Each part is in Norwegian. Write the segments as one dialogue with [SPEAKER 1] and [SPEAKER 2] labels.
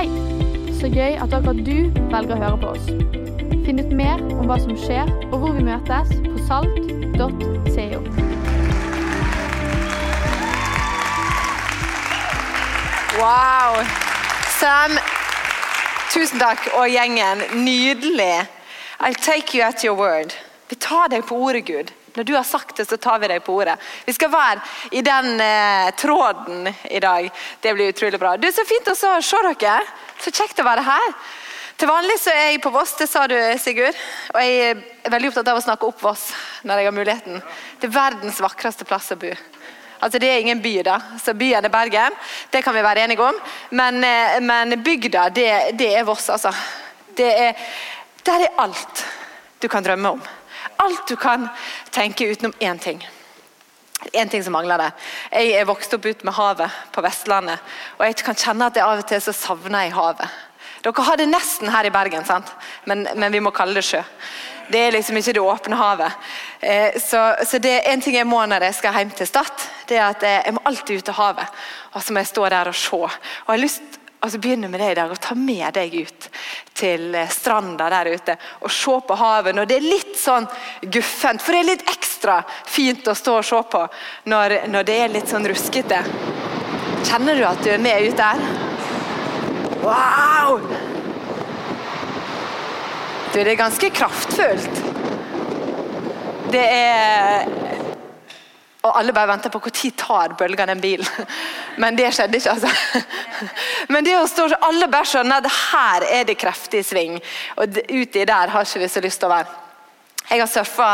[SPEAKER 1] Hei! Så gøy at akkurat du velger å høre på oss. Finn ut mer om hva som skjer, og hvor vi møtes på salt.co.
[SPEAKER 2] Wow! Sam, tusen takk. Og gjengen, nydelig. I'll take you at your word. Vi tar deg på ordet, Gud. Når du har sagt det, så tar vi deg på ordet. Vi skal være i den eh, tråden i dag. Det blir utrolig bra. Du, Så fint å se dere. Så kjekt å være her. Til vanlig så er jeg på Voss, det sa du, Sigurd. Og jeg er veldig opptatt av å snakke opp Voss når jeg har muligheten. Det er verdens vakreste plass å bo. Altså Det er ingen by, da. Så byen er Bergen. Det kan vi være enige om. Men, eh, men bygda, det, det, er Voss, altså. Det er, der er alt du kan drømme om. Alt du kan tenke utenom én ting. En ting som mangler det. Jeg er vokst opp ut med havet på Vestlandet. Og jeg kan kjenne at jeg av og til så savner jeg havet. Dere har det nesten her i Bergen? Men, men vi må kalle det sjø. Det er liksom ikke det åpne havet. Eh, så, så, det er en ting jeg må når jeg skal hjem til Stad, det er at jeg må alltid ut til havet. Og så må jeg stå der og se. Og jeg har lyst altså begynne med det i dag og ta med deg ut til eh, stranda der ute og se på havet når det er litt sånn guffent. For det er litt ekstra fint å stå og se på når, når det er litt sånn ruskete. Kjenner du at du er med ut der? Wow! Du, det er ganske kraftfullt. Det er og alle bare venter på når tar bølga den bilen. Men det skjedde ikke, altså. Men det å stå alle bare skjønner at her er det kreftig sving. Og uti der har ikke vi så lyst til å være. Jeg har surfa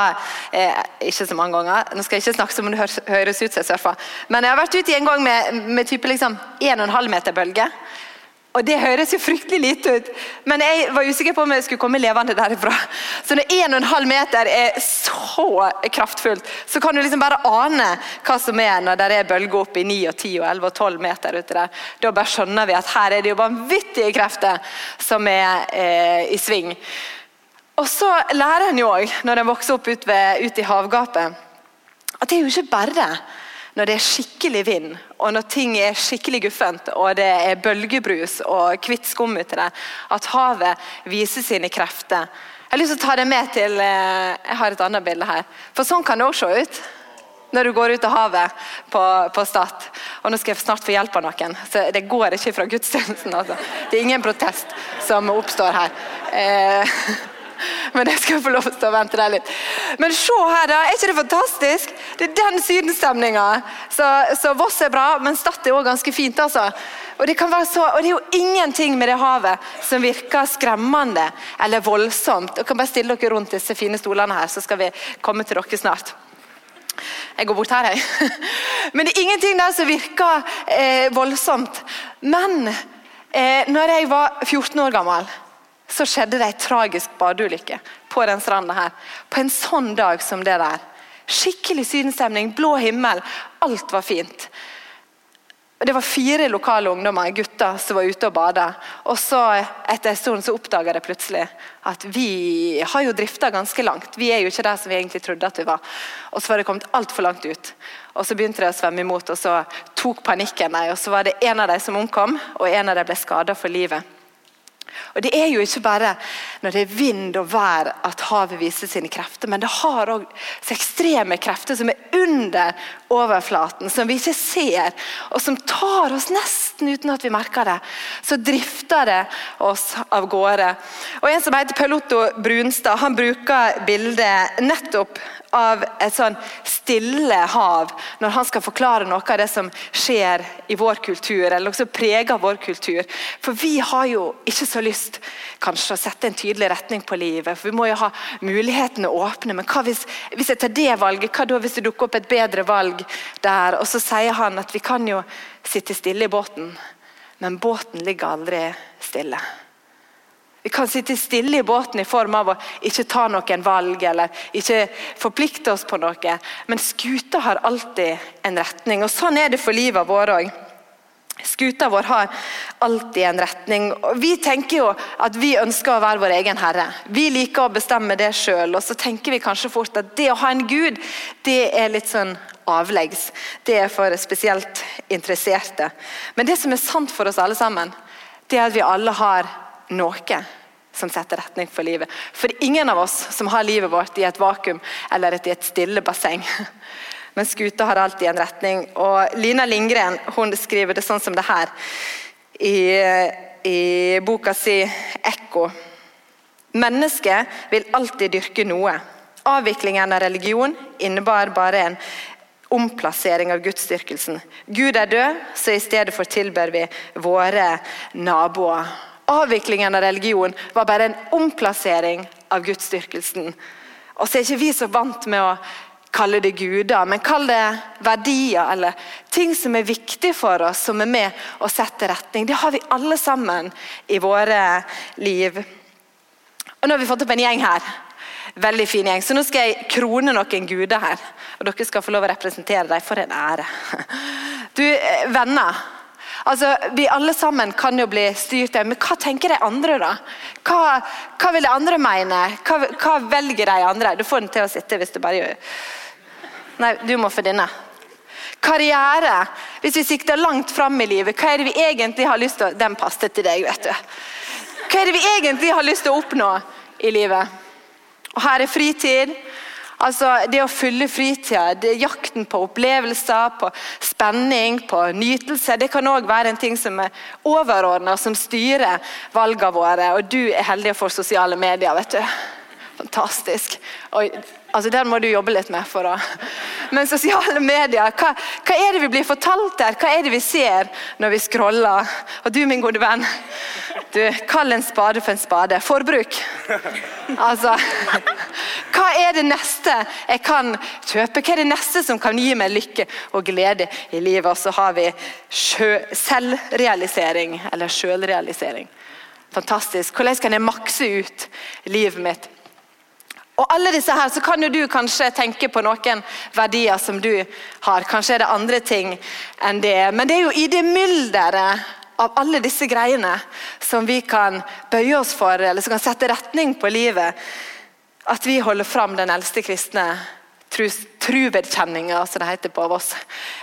[SPEAKER 2] eh, ikke så mange ganger, nå skal jeg ikke snakke som om det høres ut som jeg surfer, men jeg har vært ute en gang med, med type liksom 1,5 meter bølge. Og Det høres jo fryktelig lite ut, men jeg var usikker på om jeg skulle komme levende derifra. Så når 1,5 meter er så kraftfullt, så kan du liksom bare ane hva som er når det er bølger opp i 9, og 10, og 11 og 12 meter ute der. Da bare skjønner vi at her er det jo vanvittige krefter som er eh, i sving. Og så lærer en jo òg, når en vokser opp ved, ute i havgapet, at det er jo ikke bare når det er skikkelig vind, og når ting er skikkelig guffent, og det er bølgebrus og hvitt skum uti det, at havet viser sine krefter. Jeg har lyst til å ta det med til eh, Jeg har et annet bilde her. For sånn kan det òg se ut når du går ut av havet på, på Stad. Og nå skal jeg snart få hjelp av noen, så det går ikke fra gudstjenesten. Altså. Det er ingen protest som oppstår her. Eh, Men jeg skal få lov til å vente deg litt. Men se her, da. Er ikke det fantastisk? Det er den sydenstemninga. Så, så, Voss er bra, men Stad er òg ganske fint. altså. Og det, kan være så, og det er jo ingenting med det havet som virker skremmende eller voldsomt. Dere kan bare stille dere rundt disse fine stolene her, så skal vi komme til dere snart. Jeg går bort her, jeg. Men det er ingenting der som virker eh, voldsomt. Men eh, når jeg var 14 år gammel så skjedde det ei tragisk badeulykke på den stranda her. På en sånn dag som det der. Skikkelig sydenstemning, blå himmel. Alt var fint. Det var fire lokale ungdommer, gutter, som var ute og bada. Og så etter en stund så oppdaga de plutselig at vi har jo drifta ganske langt. Vi er jo ikke der som vi egentlig trodde at vi var. Og så var det kommet altfor langt ut. Og så begynte de å svømme imot, og så tok panikken dem. Og så var det en av dem som omkom, og en av dem ble skada for livet. Og Det er jo ikke bare når det er vind og vær at havet viser sine krefter, men det har òg ekstreme krefter som er under overflaten, som vi ikke ser, og som tar oss nesten uten at vi merker det. Så drifter det oss av gårde. Og En som heter Pelotto Brunstad, han bruker bildet nettopp av et sånn stille hav når han skal forklare noe av det som skjer i vår kultur, eller også preger vår kultur. For vi har jo ikke så lyst kanskje å sette en tydelig retning på livet, for vi må jo ha mulighetene åpne. Men hvis, hvis jeg tar det valget, hva da hvis det dukker opp et bedre valg der? Og så sier han at vi kan jo sitte stille i båten, men båten ligger aldri stille. Vi kan sitte stille i båten i form av å ikke ta noen valg eller ikke forplikte oss på noe. Men skuta har alltid en retning, og sånn er det for livet vårt òg. Skuta vår har alltid en retning. Vi tenker jo at vi ønsker å være vår egen herre. Vi liker å bestemme det sjøl. Og så tenker vi kanskje fort at det å ha en gud, det er litt sånn avleggs. Det er for spesielt interesserte. Men det som er sant for oss alle sammen, det er at vi alle har noe som setter retning for livet. For ingen av oss som har livet vårt i et vakuum eller i et stille basseng. Men skuta har alltid en retning. Og Lina Lindgren hun skriver det sånn som det her i, i boka si 'Ekko'. Mennesket vil alltid dyrke noe. Avviklingen av religion innebar bare en omplassering av gudsdyrkelsen. Gud er død, så i stedet for tilber vi våre naboer. Avviklingen av religion var bare en omplassering av gudsdyrkelsen. Og så er ikke vi så vant med å kalle det guder, men kall det verdier eller ting som er viktig for oss, som er med å sette retning. Det har vi alle sammen i våre liv. Og Nå har vi fått opp en gjeng her. Veldig fin gjeng. Så nå skal jeg krone noen guder her. Og dere skal få lov å representere dem. For en ære. Du, eh, venner. Altså, Vi alle sammen kan jo bli styrt av men hva tenker de andre, da? Hva, hva vil de andre mene? Hva, hva, velger de andre? Du får den til å sitte hvis du bare gjør Nei, du må få denne. Karriere. Hvis vi sikter langt fram i livet, hva er det vi egentlig har lyst til å Den passet til deg, vet du. Hva er det vi egentlig har lyst til å oppnå i livet? Og Her er fritid. Altså, Det å fylle fritida, jakten på opplevelser, på spenning, på nytelse, det kan òg være en ting som er overordna, som styrer valgene våre. Og du er heldig få sosiale medier. vet du. Fantastisk. Oi, altså Den må du jobbe litt med. for å... Men sosiale medier, hva, hva, er det vi blir fortalt der? Hva er det vi ser når vi scroller? Og du, min gode venn, du, kall en spade for en spade. Forbruk. Altså Hva er det neste jeg kan kjøpe? Hva er det neste som kan gi meg lykke og glede i livet? Og så har vi selvrealisering, eller sjølrealisering. Fantastisk. Hvordan kan jeg makse ut livet mitt? Og alle disse her, så kan jo du kanskje tenke på noen verdier som du har. Kanskje er det andre ting enn det. Men det er jo i det mylderet av alle disse greiene som vi kan bøye oss for, eller som kan sette retning på livet, at vi holder fram den eldste kristne trubedkjenninga, som det heter på oss.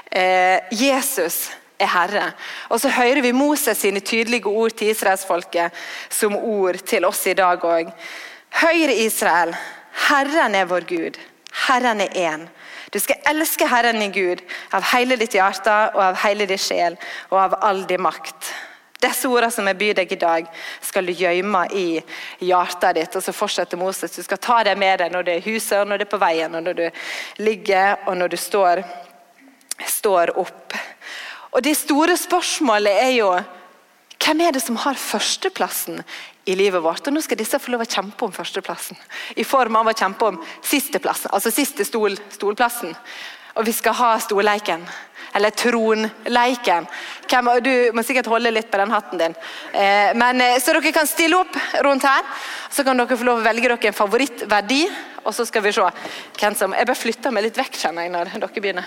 [SPEAKER 2] Eh, Jesus er Herre. Og så hører vi Moses sine tydelige ord til israelsfolket som ord til oss i dag òg. Høyre Israel, Herren er vår Gud. Herren er én. Du skal elske Herren i Gud av hele ditt hjerte og av hele din sjel og av all din makt. Disse ordene som jeg byr deg i dag, skal du gjemme i hjertet ditt. Og så fortsetter Moses. Du skal ta det med deg når det er i huset, og når det er på veien, og når du ligger og når du står, står opp. Og Det store spørsmålet er jo hvem er det som har førsteplassen i livet vårt. Og Nå skal disse få lov å kjempe om førsteplassen, i form av å kjempe om sisteplassen, altså siste stol, stolplassen. Og vi skal ha stolleiken. eller tronleiken. Du må sikkert holde litt på den hatten din. Eh, men, eh, så dere kan stille opp rundt her. Så kan dere få lov å velge dere en favorittverdi. Og så skal vi se hvem som Jeg bør flytte meg litt vekk, kjenner jeg, når dere begynner.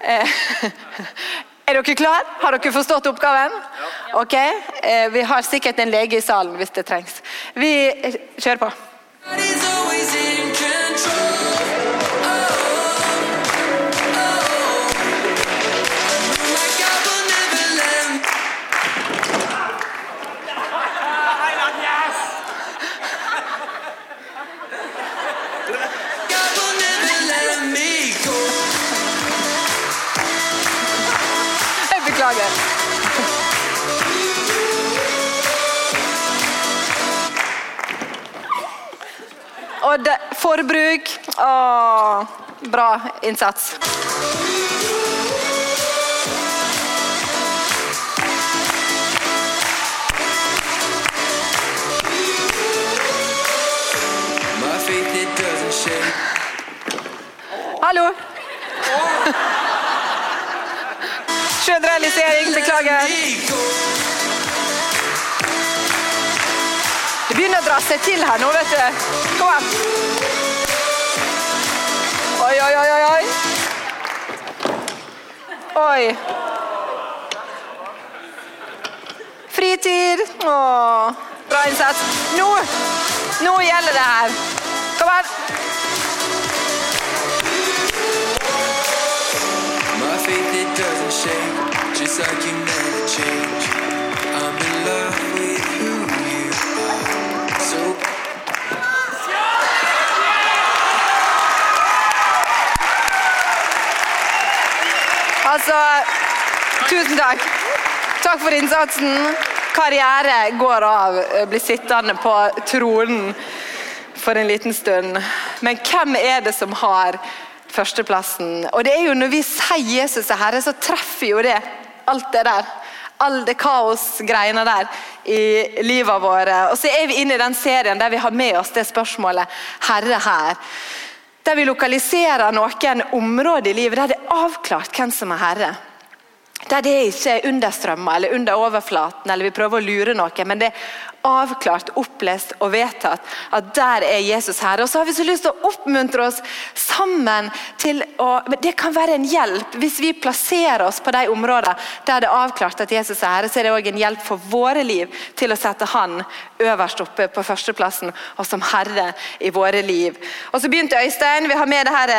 [SPEAKER 2] Er dere klar? Har dere forstått oppgaven? Ok, eh, Vi har sikkert en lege i salen hvis det trengs. Vi eh, kjører på. Og de, forbruk Åh, Bra innsats. Hallo! Sjølrealisering, beklager. Begynner å dra seg til her nå, vet du. Kom an. Oi, oi, oi, oi. Oi. Fritid. Åh, bra innsats. Nå, nå gjelder det her. Kom an. Just like you never change. I'm in love. Altså Tusen takk. Takk for innsatsen. Karriere går av. Blir sittende på tronen for en liten stund. Men hvem er det som har førsteplassen? Og det er jo Når vi sier Jesus er herre, så treffer jo det alt det der. All det kaosgreiene der i livet vårt. Og så er vi inne i den serien der vi har med oss det spørsmålet 'Herre her'. Der vi lokaliserer noen områder i livet der det er avklart hvem som er herre. Der det ikke er understrømmer eller under overflaten, eller vi prøver å lure noe, men det er avklart, opplest og vedtatt at der er Jesus her. Og så har vi så lyst til å oppmuntre oss sammen til å Det kan være en hjelp hvis vi plasserer oss på de områdene der det er avklart at Jesus er her. Så er det òg en hjelp for våre liv til å sette Han øverst oppe på førsteplassen og som Herre i våre liv. Og så begynte Øystein, Vi har med det her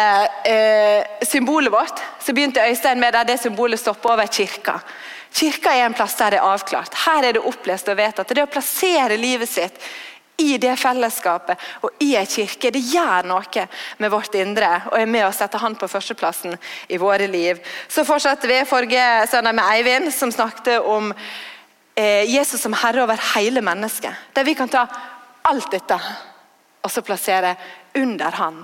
[SPEAKER 2] eh, symbolet vårt. Så begynte Øystein med det, det symbolet stopper over kirka. Kirka er en plass der det er avklart. Her er det opplest og vedtatt. Det å plassere livet sitt i det fellesskapet og i en kirke, det gjør noe med vårt indre og er med å sette han på førsteplassen i våre liv. Så fortsatte vi forrige søndag med Eivind, som snakket om eh, Jesus som herre over hele mennesket. Der vi kan ta alt dette og så plassere under han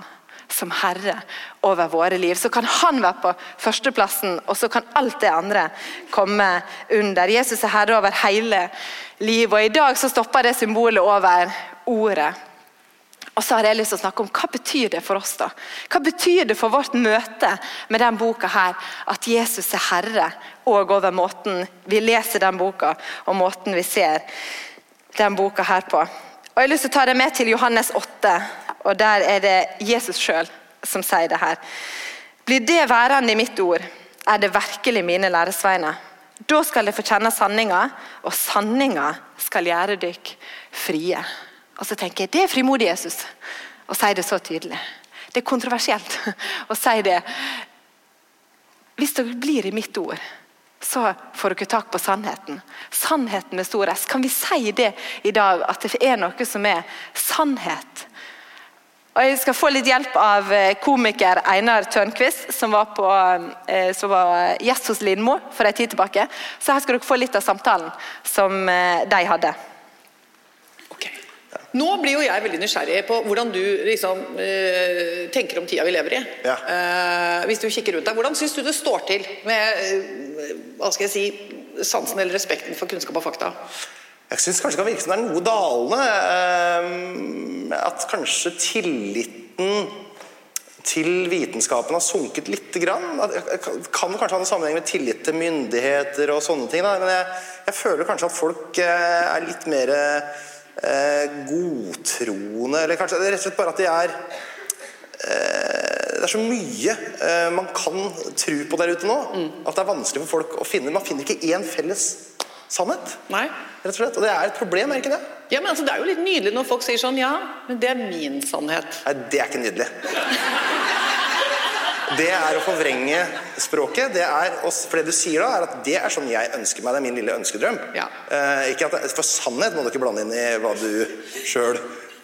[SPEAKER 2] som herre over våre liv. Så kan han være på førsteplassen, og så kan alt det andre komme under. Jesus er herre over hele livet. Og I dag så stopper det symbolet over ordet. Og så har jeg lyst til å snakke om Hva betyr det for oss? da? Hva betyr det for vårt møte med denne boka her, at Jesus er herre og over måten vi leser den boka og måten vi ser den boka her på? Og Jeg har lyst til å ta det med til Johannes 8, og der er det Jesus sjøl som sier det her. Blir det værende i mitt ord, er det virkelig mine læresveiner. Da skal dere få kjenne sanninga, og sanninga skal gjøre dere frie. Og så tenker jeg, Det er frimodig Jesus å si det så tydelig. Det er kontroversielt å si det. Hvis dere blir i mitt ord, så får dere tak på sannheten. Sannheten med stor S. Kan vi si det i dag, at det er noe som er sannhet? Og Jeg skal få litt hjelp av eh, komiker Einar Tørnquist, som var, på, eh, som var gjest hos Lindmo for en tid tilbake. Så her skal dere få litt av samtalen som eh, de hadde.
[SPEAKER 3] Okay. Nå blir jo jeg veldig nysgjerrig på hvordan du liksom, eh, tenker om tida vi lever i.
[SPEAKER 4] Ja.
[SPEAKER 3] Eh, hvis du kikker rundt deg, Hvordan syns du det står til med eh, hva skal jeg si, sansen eller respekten for kunnskap og fakta?
[SPEAKER 4] Jeg syns kanskje det kan virke som det er noe dalende. eh, At kanskje tilliten til vitenskapen har sunket lite grann. At- Det kan kanskje ha en sammenheng med tillit til myndigheter og sånne ting. Da. Men jeg, jeg føler kanskje at folk eh, er litt mer eh, godtroende. Eller kanskje det rett og slett bare at de er eh, det er så mye eh, man kan tro på der ute nå, at det er vanskelig for folk å finne Man finner ikke én felles sannhet.
[SPEAKER 3] Nei?
[SPEAKER 4] Rett og slett. Og det er et problem, er ikke det?
[SPEAKER 3] Ja, men altså, Det er jo litt nydelig når folk sier sånn Ja, men det er min sannhet.
[SPEAKER 4] Nei, det er ikke nydelig. Det er å forvrenge språket. Det er, for det du sier da, er at det er sånn jeg ønsker meg. Det er min lille ønskedrøm.
[SPEAKER 3] Ja.
[SPEAKER 4] Eh, ikke at det, for sannhet må du ikke blande inn i hva du sjøl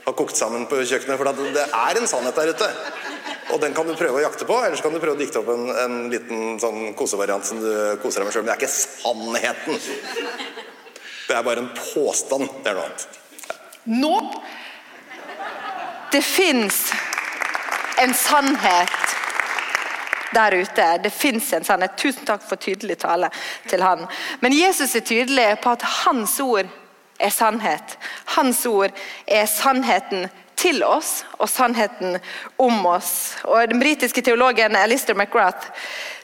[SPEAKER 4] har kokt sammen på kjøkkenet. For det er en sannhet der ute. Og den kan du prøve å jakte på, eller så kan du prøve å dikte opp en, en liten sånn kosevariant som du koser deg med sjøl. Men det er ikke sannheten. Det er bare en påstand. Det er noe annet.
[SPEAKER 3] Nå
[SPEAKER 2] Det fins en sannhet der ute. Det fins en sannhet. Tusen takk for tydelig tale til han. Men Jesus er tydelig på at hans ord er sannhet. Hans ord er sannheten til oss og sannheten om oss. Og Den britiske teologen Alistair McGrath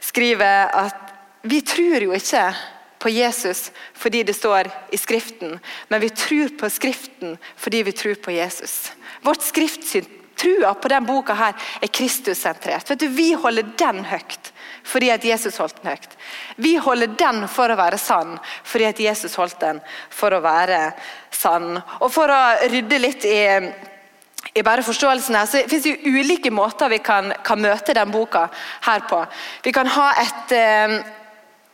[SPEAKER 2] skriver at vi tror jo ikke på Jesus fordi det står i Skriften, men vi tror på Skriften fordi vi tror på Jesus. Vårt skriftsyn, trua på denne boka her, er Kristus-sentrert. Vet du, Vi holder den høyt fordi at Jesus holdt den høyt. Vi holder den for å være sann fordi at Jesus holdt den for å være sann. Og For å rydde litt i i bare forståelsen her, så finnes det ulike måter vi kan, kan møte den boka her på. Vi kan ha et, eh,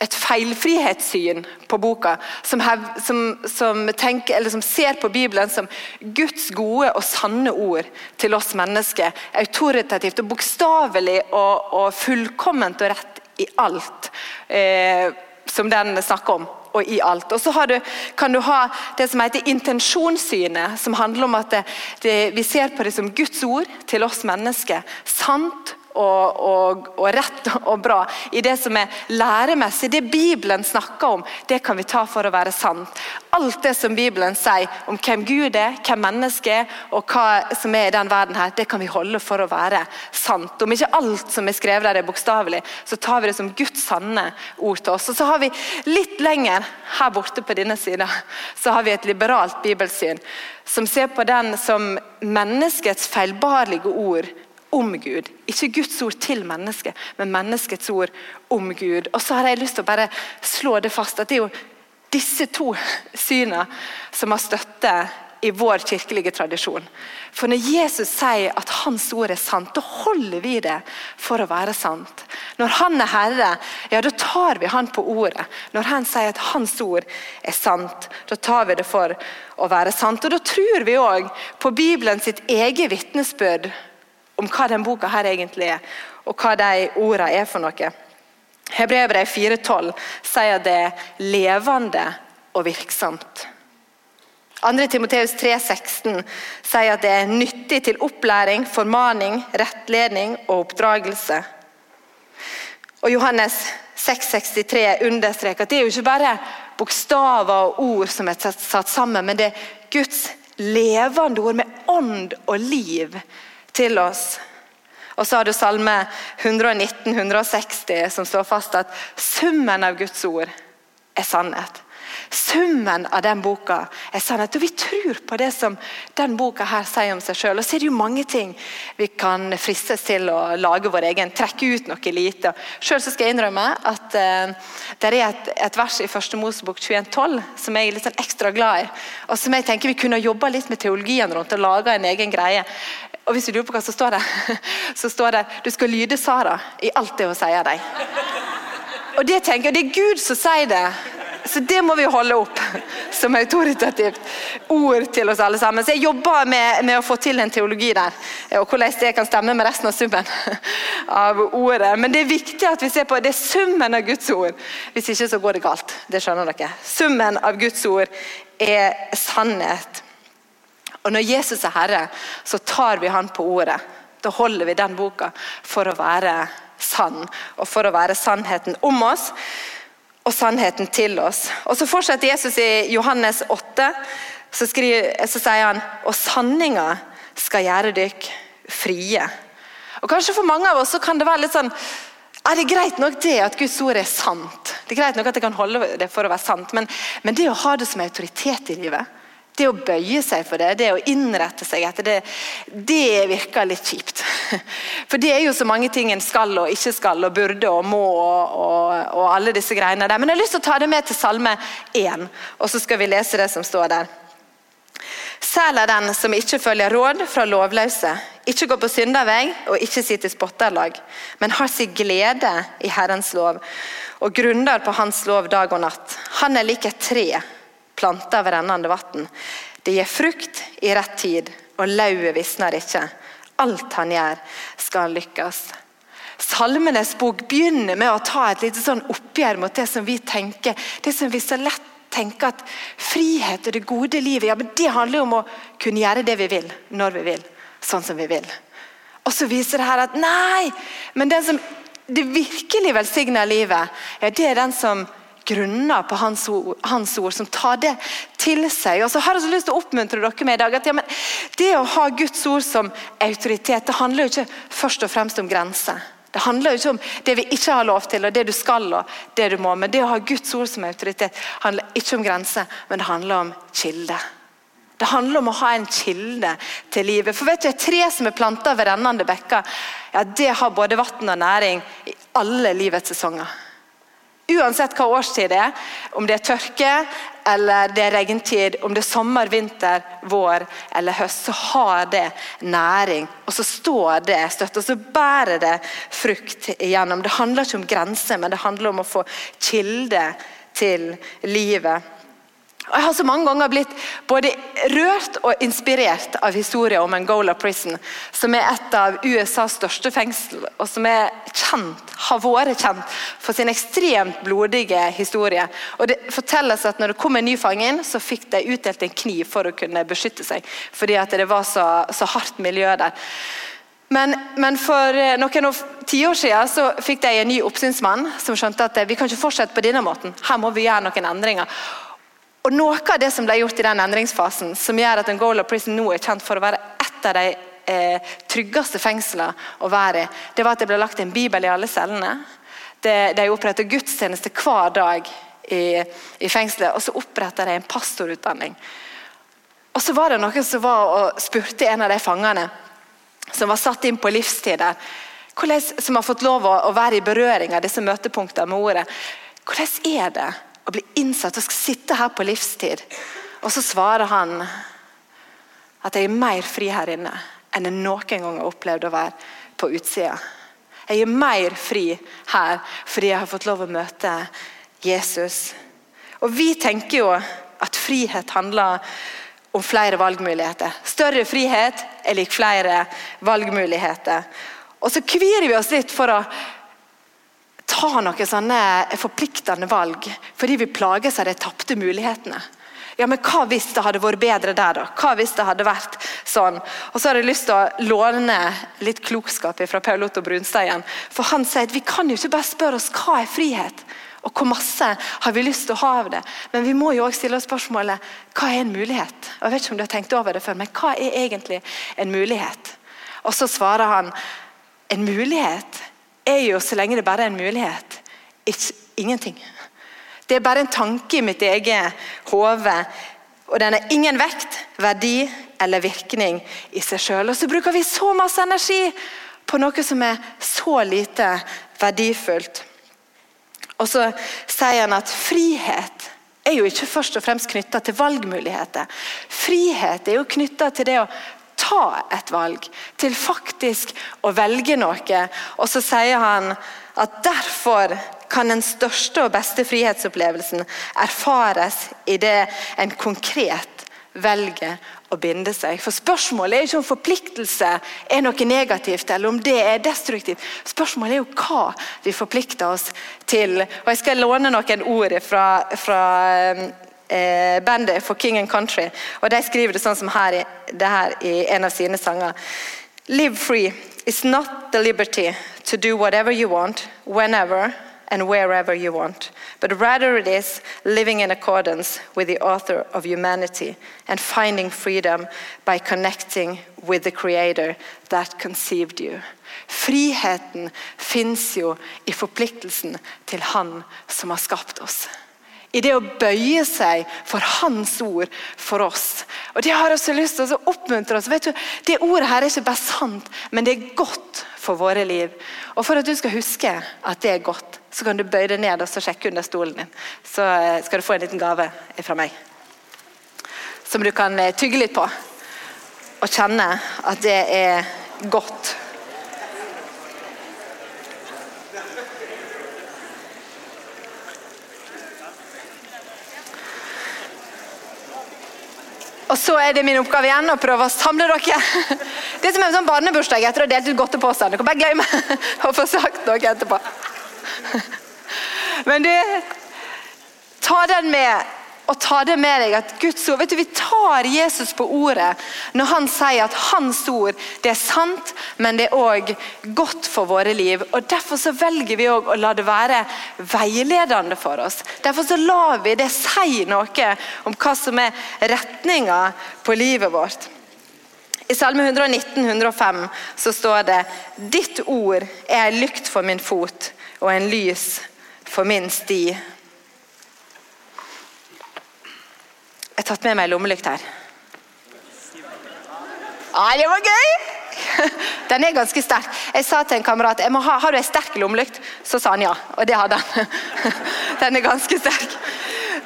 [SPEAKER 2] et feilfrihetssyn på boka, som, hev, som, som, tenker, som ser på Bibelen som Guds gode og sanne ord til oss mennesker. Autoritativt og bokstavelig og, og fullkomment og rett i alt eh, som den snakker om. Og i alt. Og så du, kan du ha det som heter intensjonssynet, som handler om at det, det, vi ser på det som Guds ord til oss mennesker. Sant og, og, og, rett og bra. I det som er læremessig, det Bibelen snakker om, det kan vi ta for å være sant. Alt det som Bibelen sier om hvem Gud er, hvem mennesket er, og hva som er i den verden her, det kan vi holde for å være sant. Om ikke alt som er skrevet der er bokstavelig, så tar vi det som Guds sanne ord til oss. Og så har vi litt lenger her borte på denne sida, så har vi et liberalt bibelsyn som ser på den som menneskets feilbarlige ord om Gud. Ikke Guds ord til mennesket, men menneskets ord om Gud. Og så har jeg lyst til å bare slå det fast at det er jo disse to synene som har støtte i vår kirkelige tradisjon. For når Jesus sier at hans ord er sant, da holder vi det for å være sant. Når han er herre, ja da tar vi han på ordet. Når han sier at hans ord er sant, da tar vi det for å være sant. Og Da tror vi òg på Bibelen sitt eget vitnesbyrd om hva denne boka her egentlig er, og hva de ordene er for noe. Hebrevet 4,12 sier det er levende og virksomt. 2. Timoteus 3,16 sier at det er nyttig til opplæring, formaning, rettledning og oppdragelse. Og Johannes 6,63 understreker at det er jo ikke bare bokstaver og ord som er satt sammen, men det er Guds levende ord med ånd og liv til oss. Og så har du Salme 119-160 som slår fast at summen av Guds ord er sannhet. Summen av den boka er sannhet. Og vi tror på det som den boka her sier om seg sjøl. Så er det jo mange ting vi kan fristes til å lage vår egen, trekke ut noe lite. Sjøl skal jeg innrømme at uh, det er et, et, vers i første Mosebok 21,12 som jeg er litt sånn ekstra glad i. Og som jeg tenker vi kunne jobba litt med teologien rundt og laga en egen greie. Og hvis du lurer på hva som står der, så står det du skal lyde Sara i alt det hun sier deg. Og Det tenker jeg, det er Gud som sier det. Så det må vi holde opp som autoritativt ord til oss alle sammen. Så jeg jobber med, med, å få til en teologi der, og hvordan det kan stemme med resten av summen av ordet. Men det er viktig at vi ser på det er summen av Guds ord. Hvis ikke så går det galt. Det skjønner dere. Summen av Guds ord er sannhet. Og Når Jesus er herre, så tar vi han på ordet. Da holder vi den boka for å være sann, og for å være sannheten om oss og sannheten til oss. Og Så fortsetter Jesus i Johannes 8, så, skriver, så sier han og sanninga skal gjøre dykk frie. Og Kanskje for mange av oss så kan det være litt sånn er det greit nok det at Guds ord er sant. Det er greit nok at jeg kan holde det for å være sant, men, men det å ha det som autoritet i livet det å bøye seg for det, det å innrette seg etter det, det virker litt kjipt. For det er jo så mange ting en skal og ikke skal og burde og må og, og, og alle disse greiene der. Men jeg har lyst til å ta det med til Salme 1, og så skal vi lese det som står der. Sel er den som ikke følger råd fra lovløse, ikke går på syndervei og ikke sitter i spotterlag, men har sin glede i Herrens lov og grunner på Hans lov dag og natt. Han er lik et tre planta ved rennende vann. Det gir frukt i rett tid, og lauvet visner ikke. Alt han gjør, skal lykkes. Salmenes bok begynner med å ta et lite sånn oppgjør mot det som vi tenker, det som vi så lett tenker at frihet og det gode livet ja, men det handler om å kunne gjøre det vi vil, når vi vil, sånn som vi vil. Og så viser det her at nei, men den som det virkelig velsigner livet, ja, det er den som grunner på hans ord, hans ord, som tar det til seg. Og så har jeg så lyst til å oppmuntre dere med i dag at ja, Det å ha Guds ord som autoritet, det handler jo ikke først og fremst om grenser. Det handler jo ikke om det vi ikke har lov til, og det du skal og det du må. Men det å ha Guds ord som autoritet handler ikke om grenser, men det handler om kilde. Det handler om å ha en kilde til livet. For vet du, tre som er planta ved rennende bekker, ja, det har både vann og næring i alle livets sesonger. Uansett hva årstid det er, om det er tørke eller det er regntid, om det er sommer, vinter, vår eller høst, så har det næring. Og så står det støtt, og så bærer det frukt igjennom. Det handler ikke om grenser, men det handler om å få kilde til livet. Og Jeg har så mange ganger blitt både rørt og inspirert av historien om Angola Prison, som er et av USAs største fengsel, og som er kjent, har vært kjent for sin ekstremt blodige historie. Og Det fortelles at når det kom en ny fange inn, så fikk de utdelt en kniv for å kunne beskytte seg, fordi at det var så, så hardt miljø der. Men, men, for eh, noen tiår siden så fikk de en ny oppsynsmann som skjønte at vi kan ikke fortsette på denne måten. Her må vi gjøre noen endringer. Og Noe av det som ble gjort i den endringsfasen, som gjør at Angola Prison nå er kjent for å være et av de eh, tryggeste fengslene å være i, det var at det ble lagt en bibel i alle cellene. Det, de opprettet gudstjeneste hver dag i, i fengselet, og så oppretter de en pastorutdanning. Og så var det noen som var og spurte en av de fangene som var satt inn på livstid der, som har fått lov å, å være i berøring av disse møtepunktene med ordet. Hvordan er det og bli innsatt og skal sitte her på livstid. Og så svarer han at jeg er mer fri her inne enn jeg noen gang har opplevd å være på utsida. Jeg er mer fri her fordi jeg har fått lov å møte Jesus. Og Vi tenker jo at frihet handler om flere valgmuligheter. Større frihet er lik flere valgmuligheter. Og så kvir vi oss litt for å ta noen sånne forpliktende valg fordi vi plages av de tapte mulighetene. Ja, men Hva hvis det hadde vært bedre der, da? Hva hvis det hadde vært sånn? Og så har jeg lyst til å låne litt klokskap fra Paul Otto Brunstein. For han sier at vi kan jo ikke bare spørre oss hva er frihet, og hvor masse har vi lyst til å ha av det. Men vi må jo også stille oss spørsmålet hva er en mulighet? Og jeg vet ikke om du har tenkt over det før, men hva er egentlig en mulighet? Og så svarer han en mulighet er jo, så lenge det bare er en mulighet, ikke, ingenting. Det er bare en tanke i mitt eget hode. Og den har ingen vekt, verdi eller virkning i seg sjøl. Og så bruker vi så masse energi på noe som er så lite verdifullt. Og så sier han at frihet er jo ikke først og fremst knytta til valgmuligheter. Frihet er jo knytta til det å ta et valg, til faktisk å velge noe. Og så sier han at derfor kan den største og beste frihetsopplevelsen erfares i det en konkret velger å binde seg. For Spørsmålet er ikke om forpliktelse er noe negativt eller om det er destruktivt. Spørsmålet er jo hva vi forplikter oss til. Og Jeg skal låne noen ord fra, fra eh, bandet for King and Country. og De skriver det sånn som her, det her i en av sine sanger. Live free is not the liberty to do whatever you want, whenever and wherever you want, but rather it is living in accordance with the author of humanity and finding freedom by connecting with the creator that conceived you. Friheten fins jo i forpliktelsen til Han som har skapt oss i det å bøye seg for Hans ord for oss. Og Det har jeg så lyst til å oppmuntre oss. Vet du, Det ordet her er ikke bare sant, men det er godt for våre liv. Og For at du skal huske at det er godt, så kan du bøye deg ned og sjekke under stolen din. Så eh, skal du få en liten gave fra meg. Som du kan eh, tygge litt på. Og kjenne at det er godt Og så er det min oppgave igjen å prøve å samle dere. Det er som en sånn barnebursdag etter å ha delt ut godteposer. Dere bare glemme å få sagt noe etterpå. Men du, ta den med og ta det med deg at Guds ord, vet du, Vi tar Jesus på ordet når han sier at hans ord det er sant, men det er òg godt for våre liv. og Derfor så velger vi å la det være veiledende for oss. Derfor så lar vi det si noe om hva som er retninga på livet vårt. I Salme 119, 105 så står det Ditt ord er en lykt for min fot og en lys for min sti. Jeg har tatt med meg lommelykt her. Ah, det var gøy! Den er ganske sterk. Jeg sa til en kamerat jeg ha, har du en sterk lommelykt. Så sa han ja, og det hadde han. Den er ganske sterk.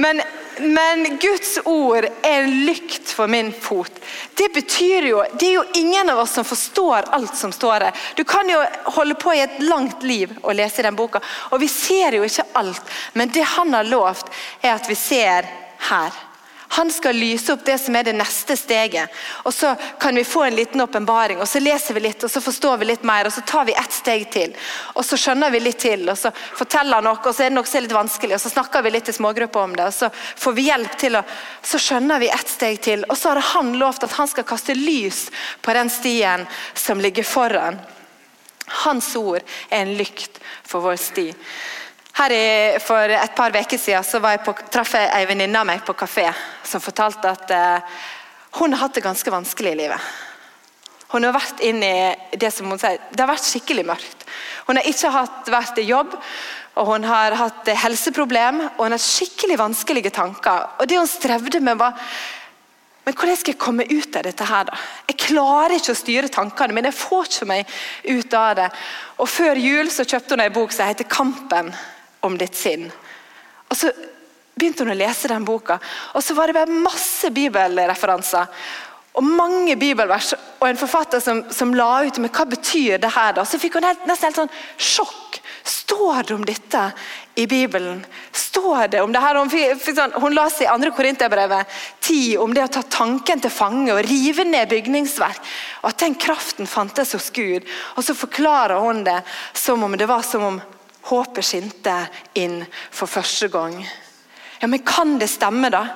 [SPEAKER 2] Men, men, Guds ord er en lykt for min fot. Det betyr jo Det er jo ingen av oss som forstår alt som står her. Du kan jo holde på i et langt liv og lese den boka, og vi ser jo ikke alt. Men det han har lovt, er at vi ser her Han skal lyse opp det som er det neste steget. Og Så kan vi få en liten åpenbaring, og så leser vi litt, og så forstår vi litt mer. og Så tar vi ett steg til, og så skjønner vi litt til. og Så forteller han noe, og så er det noe som er litt vanskelig, og så snakker vi litt i smågrupper om det. og Så får vi hjelp til å Så skjønner vi ett steg til. Og så har han lovt at han skal kaste lys på den stien som ligger foran. Hans ord er en lykt for vår sti. Her i, For et par uker siden var jeg på, traff jeg ei venninne av meg på kafé som fortalte at eh, hun har hatt det ganske vanskelig i livet. Hun har vært inn i det som hun sier, det har vært skikkelig mørkt. Hun har ikke hatt, vært i jobb, og hun har hatt helseproblem og hun har skikkelig vanskelige tanker. Og Det hun strevde med, var men hvordan skal jeg komme ut av dette her, da? Jeg klarer ikke å styre tankene mine. Jeg får ikke meg ut av det. Og Før jul så kjøpte hun en bok som heter 'Kampen om ditt sinn'. Og så begynte hun å lese den boka, og så var det bare masse bibelreferanser. Og mange bibelvers, og en forfatter som, som la ut med hva betyr det her da. Så fikk hun helt, nesten helt sånn sjokk. Står det om dette i Bibelen? Står det om det her? Hun, sånn, hun la seg i 2. Korinterbrevet 10 om det å ta tanken til fange og rive ned bygningsverk. Og at den kraften fantes hos Gud. Og så forklarer hun det som om det var som om håpet skinte inn for første gang. Ja, Men kan det stemme, da?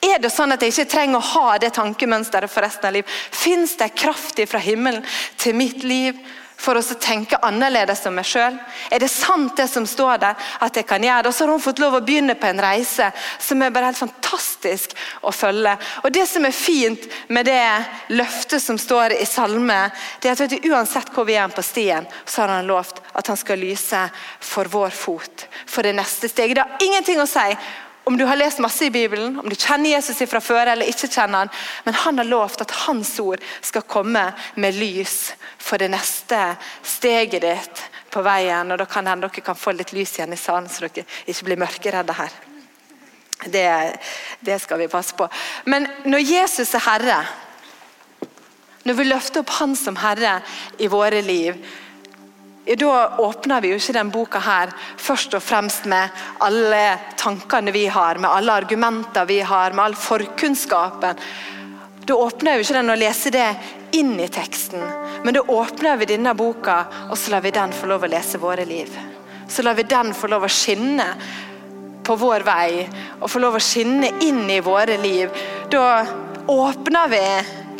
[SPEAKER 2] Er det sånn at jeg ikke trenger å ha det tankemønsteret for resten av livet? Fins det kraft fra himmelen til mitt liv for å tenke annerledes om meg sjøl? Er det sant det som står der, at jeg kan gjøre det? Og så har hun fått lov å begynne på en reise som er bare helt fantastisk å følge. Og Det som er fint med det løftet som står i salme, det er at du, uansett hvor vi er på stien, så har han lovt at han skal lyse for vår fot, for det neste steget. Det har ingenting å si om du har lest masse i Bibelen, om du kjenner Jesus fra før eller ikke kjenner han, men han har lovt at hans ord skal komme med lys for det neste steget ditt på veien. og Da kan hende dere kan få litt lys igjen i salen, så dere ikke blir mørkeredde her. Det, det skal vi passe på. Men når Jesus er herre, når vi løfter opp Han som herre i våre liv, da åpner vi jo ikke den boka her først og fremst med alle tankene vi har, med alle argumenter vi har, med all forkunnskapen. Da åpner vi ikke den og leser det inn i teksten, men da åpner vi denne boka, og så lar vi den få lov å lese våre liv. Så lar vi den få lov å skinne på vår vei, og få lov å skinne inn i våre liv. Da åpner vi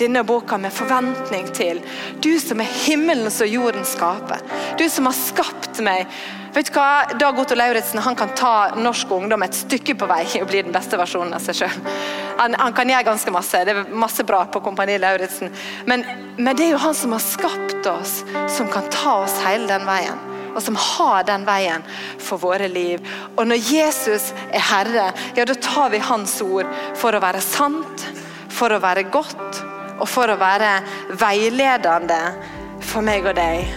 [SPEAKER 2] denne boka med forventning til du som er himmelens og jordens skaper. Du som har skapt meg. Vet du hva? Dag Otto Lauritzen kan ta norsk ungdom et stykke på vei og bli den beste versjonen av seg sjøl. Han, han, kan gjøre ganske masse. Det er masse bra på Kompani Lauritzen. Men, men det er jo han som har skapt oss, som kan ta oss hele den veien og som har den veien for våre liv. Og når Jesus er Herre, ja, da tar vi Hans ord for å være sant, for å være godt og for å være veiledende for meg og deg.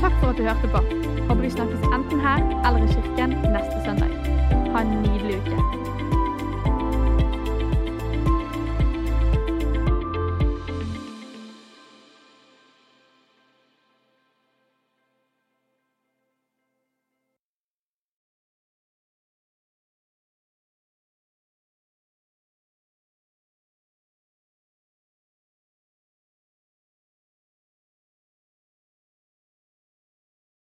[SPEAKER 1] Takk for at du hørte på. Håper vi snakkes enten her eller i kirken neste